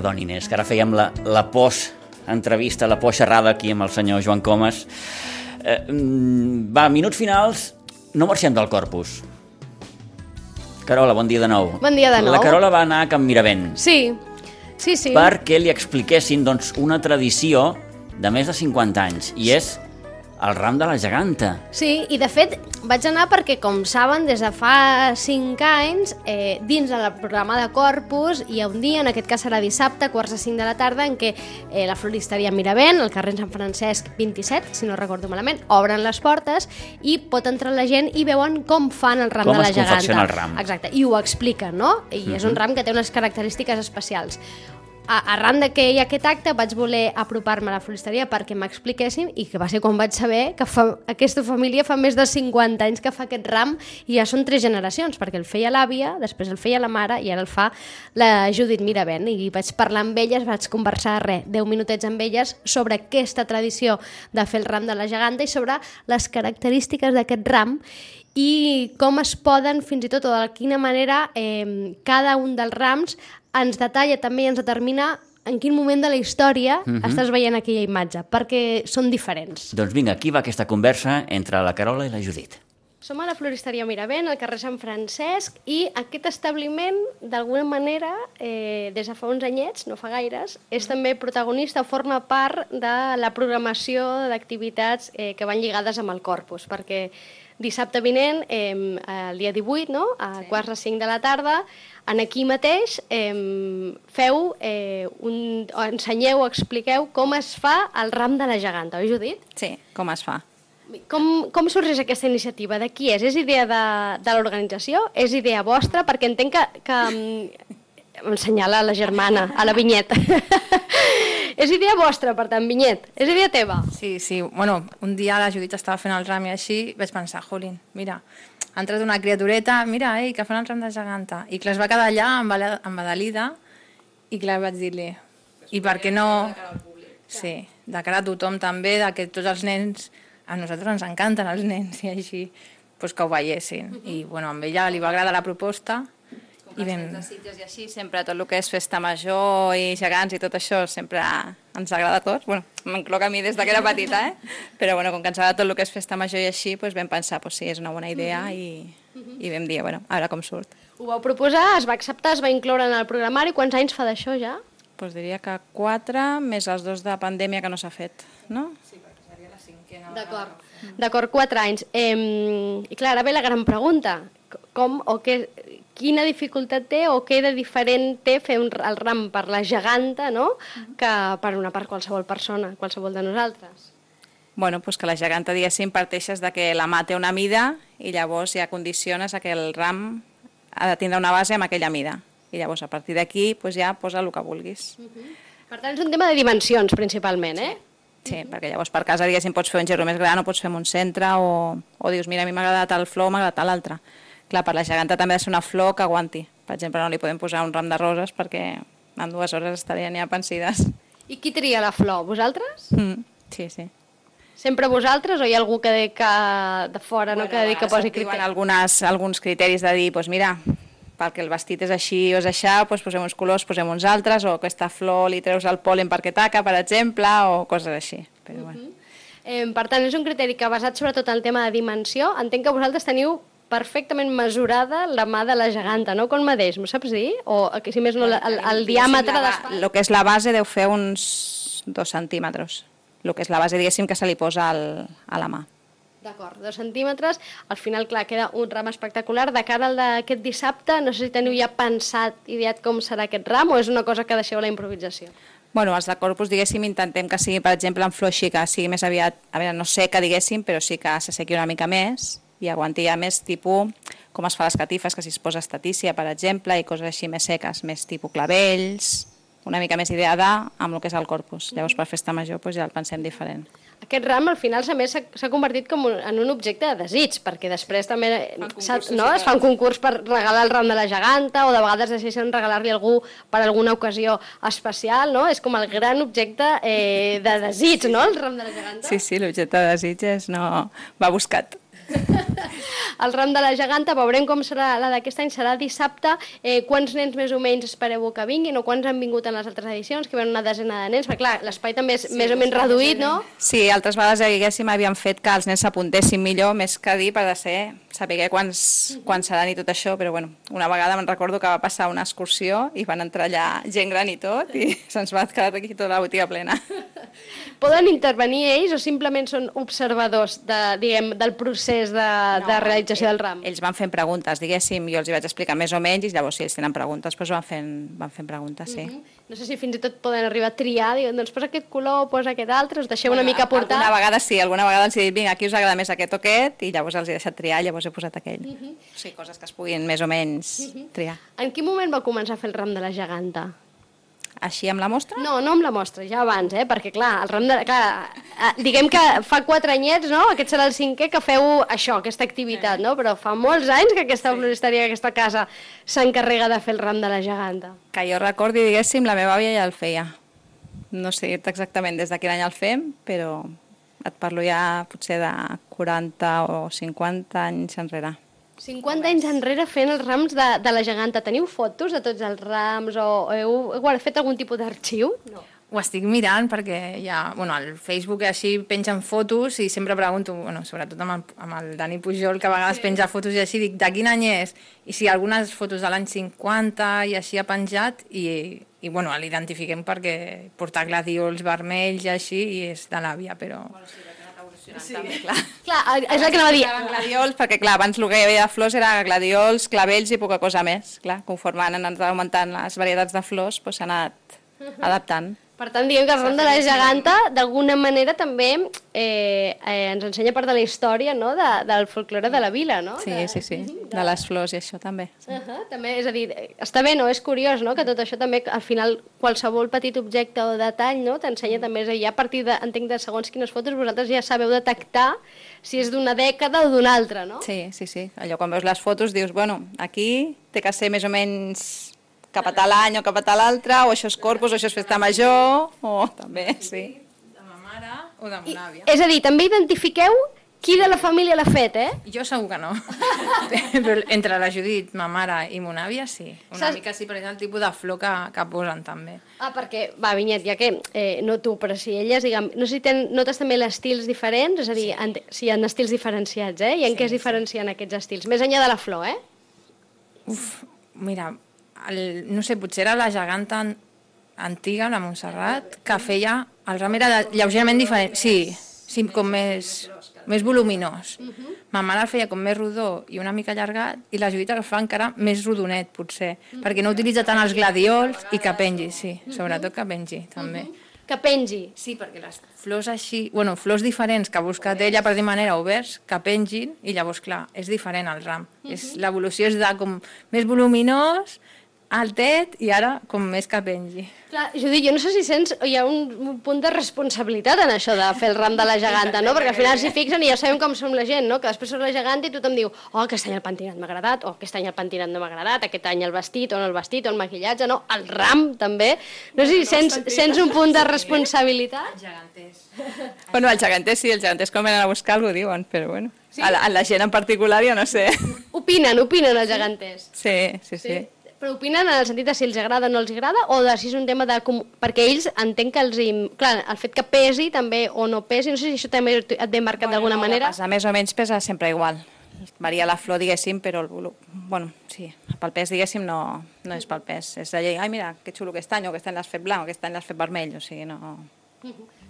Perdoni, Inés, que ara fèiem la, la post-entrevista, la post-xerrada aquí amb el senyor Joan Comas. Eh, mm, va, minuts finals, no marxem del corpus. Carola, bon dia de nou. Bon dia de nou. La Carola va anar a Can Miravent Sí, sí, sí. perquè li expliquessin doncs, una tradició de més de 50 anys, i és el ram de la geganta. Sí, i de fet vaig anar perquè, com saben, des de fa 5 anys, eh, dins del programa de Corpus, hi ha un dia, en aquest cas serà dissabte, quarts de 5 de la tarda, en què eh, la floristeria Miravent, al carrer Sant Francesc 27, si no recordo malament, obren les portes i pot entrar la gent i veuen com fan el ram Com de la es geganta. confecciona el ram. Exacte, i ho expliquen, no? I és un ram que té unes característiques especials. Arran de que hi ha aquest acte vaig voler apropar-me a la floristeria perquè m'expliquessin i que va ser quan vaig saber que fa, aquesta família fa més de 50 anys que fa aquest ram i ja són tres generacions perquè el feia l'àvia, després el feia la mare i ara el fa la Judit Miravent i vaig parlar amb elles, vaig conversar res, 10 minutets amb elles sobre aquesta tradició de fer el ram de la geganta i sobre les característiques d'aquest ram i com es poden, fins i tot, o de quina manera eh, cada un dels rams ens detalla també i ens determina en quin moment de la història uh -huh. estàs veient aquella imatge, perquè són diferents. Doncs vinga, aquí va aquesta conversa entre la Carola i la Judit. Som a la floristeria Miravent, al carrer Sant Francesc, i aquest establiment, d'alguna manera, eh, des de fa uns anyets, no fa gaires, és també protagonista, forma part de la programació d'activitats eh, que van lligades amb el corpus, perquè dissabte vinent, eh, el dia 18, no? a sí. quarts de 5 de la tarda, en aquí mateix eh, feu, eh, un, o ensenyeu expliqueu com es fa el ram de la geganta, oi Judit? Sí, com es fa? Com, com sorgeix aquesta iniciativa? De qui és? És idea de, de l'organització? És idea vostra? Perquè entenc que... que em senyala la germana, a la vinyeta. és idea vostra, per tant, vinyet. És idea teva. Sí, sí. Bueno, un dia la Judit estava fent el ram i així vaig pensar, jolín, mira, ha entrat una criatureta, mira, ei, que fan el ram de geganta. I clar, es va quedar allà embadalida i clar, vaig dir-li, i per què no... Sí, de cara a tothom també, de que tots els nens, a nosaltres ens encanten els nens i així, doncs que ho veiessin. I bueno, amb ella li va agradar la proposta i vam... de Sitges i així, sempre tot el que és festa major i gegants i tot això sempre ens agrada a tots. Bueno, m'encloc a mi des de que era petita, eh? Però bueno, com que ens agrada tot el que és festa major i així, doncs vam pensar, doncs sí, és una bona idea i, i vam dir, bueno, a veure com surt. Ho vau proposar, es va acceptar, es va incloure en el programari. Quants anys fa d'això ja? Doncs diria que quatre, més els dos de pandèmia que no s'ha fet, no? D'acord. D'acord, quatre anys. Eh, I clar, ara ve la gran pregunta. Com o què, quina dificultat té o què de diferent té fer un, el ram per la geganta, no?, que per una per qualsevol persona, qualsevol de nosaltres. Bueno, doncs que la geganta, diguéssim, parteixes de que la mà té una mida i llavors ja condiciones a que el ram ha de tindre una base amb aquella mida. I llavors, a partir d'aquí, doncs ja posa el que vulguis. Per tant, és un tema de dimensions, principalment, eh? Sí, perquè llavors per casa, diguéssim, pots fer un gerro més gran o pots fer un centre o, o dius, mira, a mi m'ha agradat el flor, m'ha agradat l'altre. Clar, per la geganta també ha de ser una flor que aguanti. Per exemple, no li podem posar un ram de roses perquè en dues hores estarien ja pensides. I qui tria la flor? Vosaltres? Mm, sí, sí. Sempre vosaltres o hi ha algú que, de, que de fora no, que de que posi criteri. criteri? algunes, alguns criteris de dir, doncs mira, perquè el vestit és així o és aixà, doncs posem uns colors, posem uns altres, o aquesta flor li treus el pol·len perquè taca, per exemple, o coses així. Però, bueno. Eh, per tant, és un criteri que basat sobretot en el tema de dimensió. Entenc que vosaltres teniu perfectament mesurada la mà de la geganta, no? Com mateix, m'ho saps dir? O que si més no, el, el, el diàmetre d'espai? El que és la base deu fer uns dos centímetres. El que és la base, diguéssim, que se li posa al, a la mà. D'acord, dos centímetres. Al final, clar, queda un ram espectacular. De cara al d'aquest dissabte, no sé si teniu ja pensat, ideat com serà aquest ram o és una cosa que deixeu a la improvisació? Bueno, els de corpus, diguéssim, intentem que sigui, per exemple, en flor així, que sigui més aviat, a veure, no sé que diguéssim, però sí que s'assequi una mica més, i aguanti ja més tipus com es fa les catifes, que si es posa estatícia, per exemple, i coses així més seques, més tipus clavells, una mica més ideada amb el que és el corpus. Llavors, per festa major, doncs ja el pensem diferent. Aquest ram, al final, a més, s'ha- convertit com un, en un objecte de desig, perquè després també no, es fa un concurs per regalar el ram de la geganta, o de vegades decideixen regalar-li algú per alguna ocasió especial, no? És com el gran objecte eh, de desig, no?, el ram de la geganta. Sí, sí, l'objecte de desig és no... va buscat. El ram de la geganta, veurem com serà la d'aquest any, serà dissabte. Eh, quants nens més o menys espereu que vinguin, o quants han vingut en les altres edicions, que ven una desena de nens, perquè clar, l'espai també és sí, més o menys reduït, no? Sí, altres vegades, diguéssim, havíem fet que els nens s'apuntessin millor, més que dir per de ser, saber quants, quants seran i tot això, però bueno, una vegada me'n recordo que va passar una excursió i van entrar allà gent gran i tot, i se'ns va quedar aquí tota la botiga plena. Poden intervenir ells o simplement són observadors de, diguem, del procés de, no, de realització del ram? Ells van fent preguntes, diguéssim, jo els hi vaig explicar més o menys, i llavors si ells tenen preguntes, doncs van fent, van fent preguntes, sí. No sé si fins i tot poden arribar a triar, diuen, doncs posa aquest color, posa aquest altre, us deixeu una mica portar. Alguna vegada sí, alguna vegada els he dit, vinga, aquí us agrada més aquest o aquest, i llavors els he deixat triar, llavors he posat aquell. Mhm. O sigui, coses que es puguin més o menys triar. En quin moment va començar a fer el ram de la geganta? Així amb la mostra? No, no amb la mostra, ja abans, eh? perquè clar, el ram de... Clar, eh, diguem que fa quatre anyets, no? aquest serà el cinquè, que feu això, aquesta activitat, no? però fa molts anys que aquesta floristeria, aquesta casa, s'encarrega de fer el ram de la geganta. Que jo recordi, diguéssim, la meva àvia ja el feia. No sé exactament des de quin any el fem, però et parlo ja potser de 40 o 50 anys enrere. 50 anys enrere fent els rams de, de la geganta. Teniu fotos de tots els rams o heu, heu fet algun tipus d'arxiu? No. Ho estic mirant perquè ja, bueno, al Facebook així pengen fotos i sempre pregunto, bueno, sobretot amb el, amb el Dani Pujol, que a vegades sí. penja fotos i així, dic, de quin any és? I si algunes fotos de l'any 50 i així ha penjat i, i bueno, l'identifiquem perquè porta gladiols vermells i així i és de l'àvia, però... Sí. També, clar. Clar, és el que anava a dir. Gladiols, perquè clar, abans el que hi havia de flors era gladiols, clavells i poca cosa més. Clar, conforme han anat augmentant les varietats de flors, doncs s'ha anat adaptant. Per tant, diguem que el ram de la geganta, d'alguna manera, també eh, eh, ens ensenya part de la història no? de, del folklore de la vila, no? Sí, de... sí, sí, de les flors i això també. Uh -huh, també, és a dir, està bé, no? És curiós, no?, que tot això també, al final, qualsevol petit objecte o detall, no?, t'ensenya també, és a dir, a partir de, entenc, de segons quines fotos, vosaltres ja sabeu detectar si és d'una dècada o d'una altra, no? Sí, sí, sí. Allò quan veus les fotos dius, bueno, aquí té que ser més o menys cap a tal any o cap a tal altre, o això és corpus, o això és festa major, o també, sí. De ma mare o de mon àvia. És a dir, també identifiqueu qui de la família l'ha fet, eh? Jo segur que no. Però entre la Judit, ma mare i mon àvia, sí. Una Saps- mica sí, perquè és el tipus de flor que, que posen també. Ah, perquè, va, Vinyet, ja que, eh, no tu, però si elles, diguem, no sé si ten, notes també els estils diferents, és a dir, sí. si hi ha estils diferenciats, eh? I en sí, què es diferencien sí. aquests estils? Més enllà de la flor, eh? Uf, mira, el, no sé, potser era la geganta an- antiga, la Montserrat, que feia... El ram era de, lleugerament diferent, sí, sí com més, més voluminós. Ma mare el feia com més rodó i una mica allargat, i la Judit el fa encara més rodonet, potser, perquè no utilitza tant els gladiols i que pengi, sí, sobretot que pengi, també. Que pengi. Sí, perquè les flors així, bueno, flors diferents que ha buscat ella per dir manera oberts, que pengin, i llavors, clar, és diferent el ram. Uh -huh. és L'evolució és de com més voluminós, altet, i ara com més que pengi. Clar, Judit, jo no sé si sents, hi ha un, un punt de responsabilitat en això de fer el ram de la geganta, no? Perquè al final s'hi fixen i ja sabem com som la gent, no? Que després surt la geganta i tothom diu oh, aquest any el pentinat m'ha agradat, o aquest any el pentinat no m'ha agradat, aquest any el vestit, o no el vestit, o el maquillatge, no? El ram, també. No sé si sents, sents un punt de responsabilitat. Geganters. Bueno, els geganters sí, els geganters quan venen a buscar algú diuen, però bueno. Sí? A, la, a la gent en particular jo no sé. Opinen, opinen els geganters. Sí, sí, sí. sí. Però opinen en el sentit de si els agrada o no els agrada o de si és un tema de... com- Perquè ells entenc que els... Clar, el fet que pesi també o no pesi, no sé si això també et ve marcat d'alguna manera. Pesa més o menys pesa sempre igual. Varia la flor, diguéssim, però el volum... Bueno, sí, pel pes, diguéssim, no, no és pel pes. És de llei, ai, mira, que xulo aquest any, o aquest any l'has fet blanc, o aquest any l'has fet vermell, o sigui, no...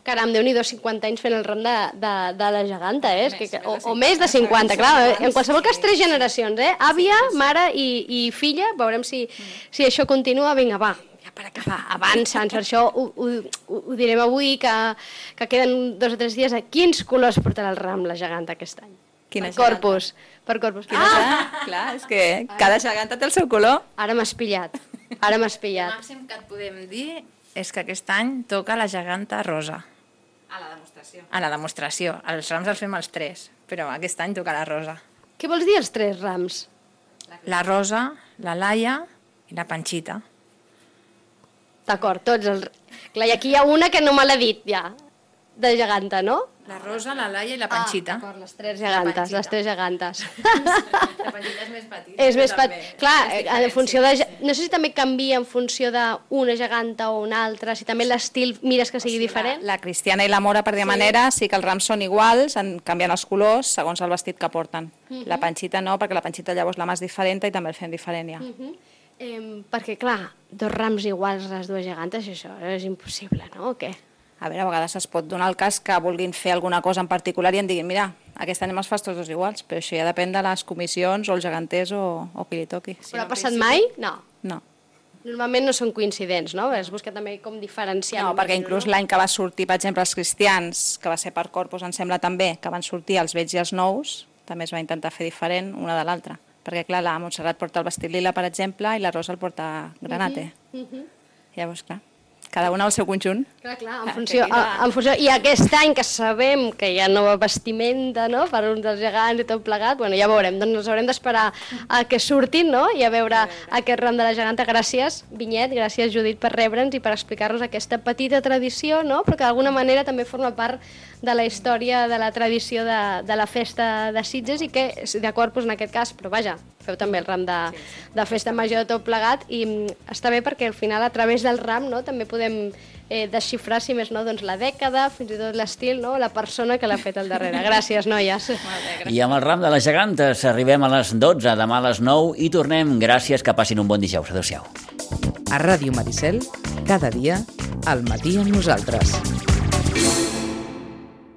Caram, déu nhi 50 anys fent el ram de, de, de la geganta, eh? És que, que, o, o més de 50, clar. eh? En qualsevol cas, tres generacions, eh? Àvia, mare i, i filla. Veurem si, si això continua. Vinga, va, ja per acabar, avança'ns. Per això ho, ho, ho, ho direm avui, que, que queden dos o tres dies. A quins colors portarà el ram la geganta aquest any? Quina per corpus. Per corpus. Quina Ah! ah! Clar, és que cada geganta té el seu color. Ara m'has pillat. Ara m'has El pillat. màxim que et podem dir és que aquest any toca la geganta rosa. A la demostració. A la demostració. Els rams els fem els tres, però aquest any toca la rosa. Què vols dir els tres rams? La rosa, la laia i la panxita. D'acord, tots els... Clar, i aquí hi ha una que no me l'ha dit ja, de geganta, no? La rosa, la laia i la panxita. Ah, d'acord, les tres gegantes, les tres gegantes. la panxita és més petita. és més també. Clar, en funció de... No sé si també canvia en funció d'una geganta o una altra, si també l'estil mires que sigui diferent. La cristiana i la mora, per dir sí. manera, sí que els rams són iguals, en canviant els colors segons el vestit que porten. La panxita no, perquè la panxita llavors la mà és diferent i també el fem diferent ja. Mhm. Eh, perquè, clar, dos rams iguals les dues gegantes, això és impossible, no? O què? A veure, a vegades es pot donar el cas que vulguin fer alguna cosa en particular i em diguin, mira, aquest any els fas tots dos iguals, però això ja depèn de les comissions o els geganters o, o qui li toqui. Sí, Però ha passat mai? No. No. Normalment no són coincidents, no? Es busca també com diferenciar. No, perquè inclús l'any que va sortir, per exemple, els cristians, que va ser per Corpus, em sembla també, que van sortir els vells i els nous, també es va intentar fer diferent una de l'altra. Perquè, clar, la Montserrat porta el vestit lila, per exemple, i la Rosa el porta granate. Llavors, clar, cada una al seu conjunt. Clar, clar, en Ah, funció, a- en funció... I aquest any que sabem que hi ha nova vestimenta, no?, per un dels gegants i tot plegat, bueno, ja veurem, doncs ens haurem d'esperar a que surtin, no?, i a veure aquest ram de la geganta. Gràcies, Vinyet, gràcies, Judit, per rebre'ns i per explicar-nos aquesta petita tradició, no?, però que d'alguna manera també forma part de la història, de la tradició de, de la festa de Sitges i que, de Corpus en aquest cas, però vaja, feu també el ram de, de festa major de tot plegat i mm, està bé perquè al final a través del ram no, també podem eh, desxifrar, si més no, doncs, la dècada, fins i tot l'estil, no? la persona que l'ha fet al darrere. Gràcies, noies. I amb el ram de les gegantes arribem a les 12, demà a les 9 i tornem. Gràcies, que passin un bon dijous. Adéu-siau. A Ràdio Maricel, cada dia, al matí amb nosaltres.